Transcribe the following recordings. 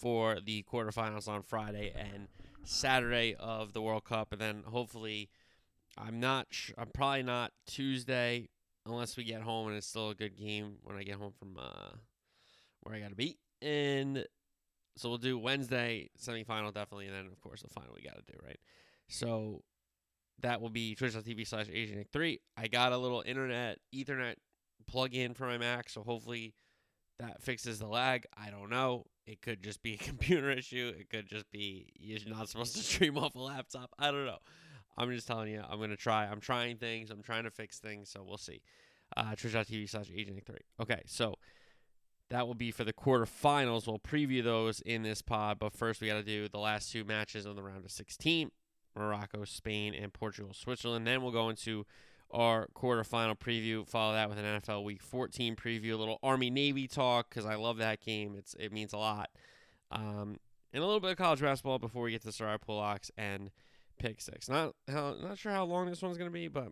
for the quarterfinals on Friday and Saturday of the World Cup. And then hopefully, I'm not, sh- I'm probably not Tuesday unless we get home and it's still a good game when I get home from uh, where I got to be. And so we'll do Wednesday semifinal definitely, and then of course the final we got to do right. So that will be twitch.tv slash AJNick3. I got a little internet Ethernet plug in for my Mac, so hopefully that fixes the lag. I don't know. It could just be a computer issue. It could just be you're not supposed to stream off a laptop. I don't know. I'm just telling you, I'm gonna try. I'm trying things. I'm trying to fix things. So we'll see. Uh, Twitch.tv slash Agent 3. Okay, so that will be for the quarterfinals. We'll preview those in this pod, but first we got to do the last two matches on the round of 16 Morocco, Spain, and Portugal, Switzerland. Then we'll go into our quarterfinal preview. Follow that with an NFL Week 14 preview, a little Army Navy talk because I love that game. It's it means a lot, um, and a little bit of college basketball before we get to Sarai Pull locks and pick six. Not how, not sure how long this one's gonna be, but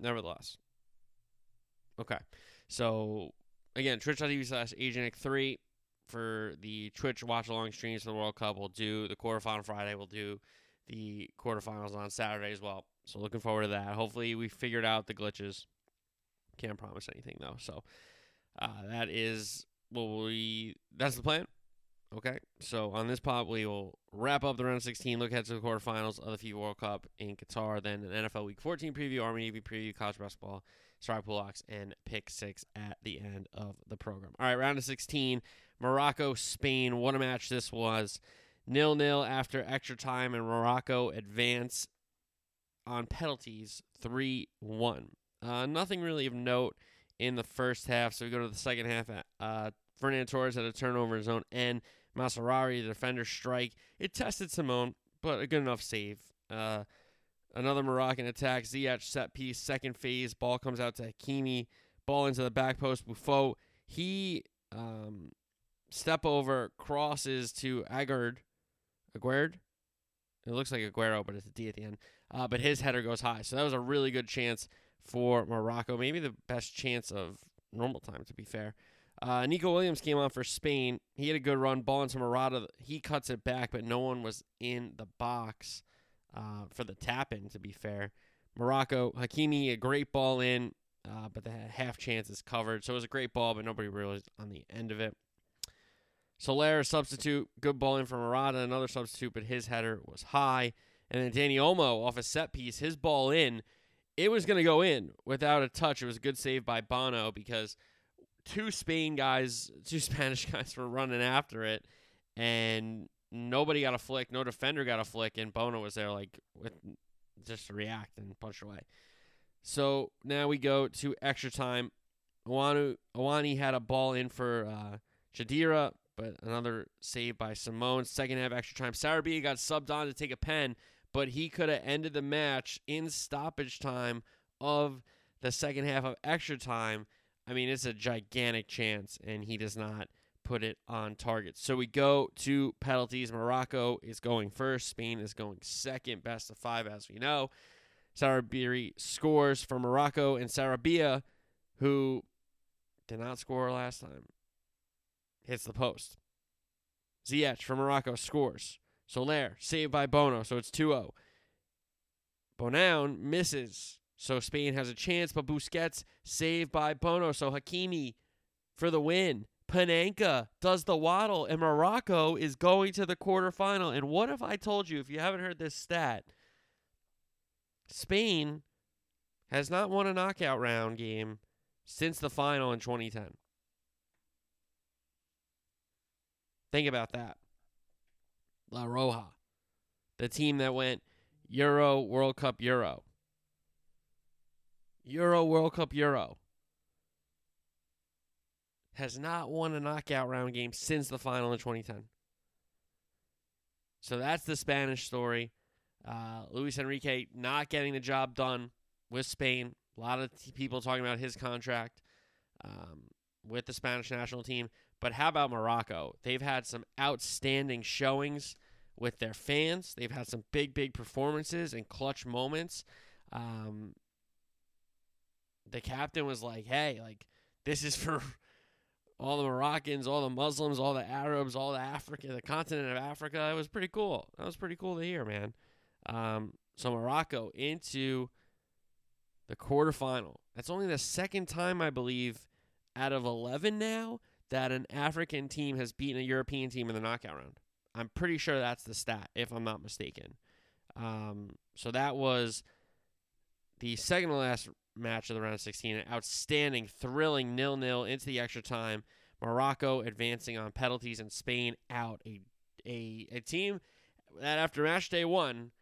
nevertheless. Okay, so again, twitch.tv slash AJNick3 for the Twitch watch along streams for the World Cup. We'll do the quarterfinal Friday. We'll do the quarterfinals on Saturday as well. So looking forward to that. Hopefully we figured out the glitches. Can't promise anything though. So uh, that is what we. That's the plan. Okay. So on this pod we will wrap up the round of 16. Look ahead to the quarterfinals of the FIFA World Cup in Qatar. Then an NFL Week 14 preview, Army Navy preview, college basketball, Sorry Pulocks, and pick six at the end of the program. All right, round of 16. Morocco, Spain. What a match this was. Nil nil after extra time, and Morocco advance on penalties 3 1. Uh, nothing really of note in the first half. So we go to the second half. Uh, Ferran Torres had a turnover in his own end. Mazraoui, the defender, strike. It tested Simón, but a good enough save. Uh, another Moroccan attack. Ziyech set piece, second phase. Ball comes out to Hakimi. Ball into the back post. Boufal. He um, step over, crosses to Aguerd. Aguerd? It looks like Aguero, but it's a D at the end. Uh, but his header goes high. So that was a really good chance for Morocco. Maybe the best chance of normal time, to be fair. Uh, Nico Williams came on for Spain. He had a good run. Ball into Morata. He cuts it back, but no one was in the box uh, for the tap in, to be fair. Morocco, Hakimi, a great ball in, uh, but the half chance is covered. So it was a great ball, but nobody realized on the end of it. Soler, substitute, good ball in for Morata, another substitute, but his header was high. And then Dani Olmo off a set piece, his ball in, it was going to go in without a touch. It was a good save by Bono because two Spain guys, two Spanish guys were running after it, and nobody got a flick, no defender got a flick, and Bono was there like with just to react and punch away. So now we go to extra time. Ounahi had a ball in for uh, Cheddira, but another save by Simón. Second half extra time. Sarabia got subbed on to take a pen, but he could have ended the match in stoppage time of the second half of extra time. I mean, it's a gigantic chance, and he does not put it on target. So we go to penalties. Morocco is going first. Spain is going second. Best of five, as we know. Sabiri scores for Morocco, and Sarabia, who did not score last time, hits the post. Ziyech from Morocco scores. Soler, saved by Bono, so it's 2 0. Benoun misses, so Spain has a chance, but Busquets saved by Bono, so Hakimi for the win. Panenka does the waddle, and Morocco is going to the quarterfinal. And what if I told you, if you haven't heard this stat, Spain has not won a knockout round game since the final in 2010? Think about that. La Roja, the team that went Euro, World Cup, Euro. Euro, World Cup, Euro. Has not won a knockout round game since the final in 2010. So that's the Spanish story. Uh, Luis Enrique not getting the job done with Spain. A lot of people talking about his contract um, with the Spanish national team. But how about Morocco? They've had some outstanding showings with their fans. They've had some big, big performances and clutch moments. Um, the captain was like, "Hey, like this is for all the Moroccans, all the Muslims, all the Arabs, all the Africa, the continent of Africa." It was pretty cool. That was pretty cool to hear, man. Um, so Morocco into the quarterfinal. That's only the second time I believe out of 11 now that an African team has beaten a European team in the knockout round. I'm pretty sure that's the stat, if I'm not mistaken. Um, so that was the second to last match of the round of 16. An outstanding, thrilling nil nil into the extra time. Morocco advancing on penalties and Spain out. A, a, a team that after match day one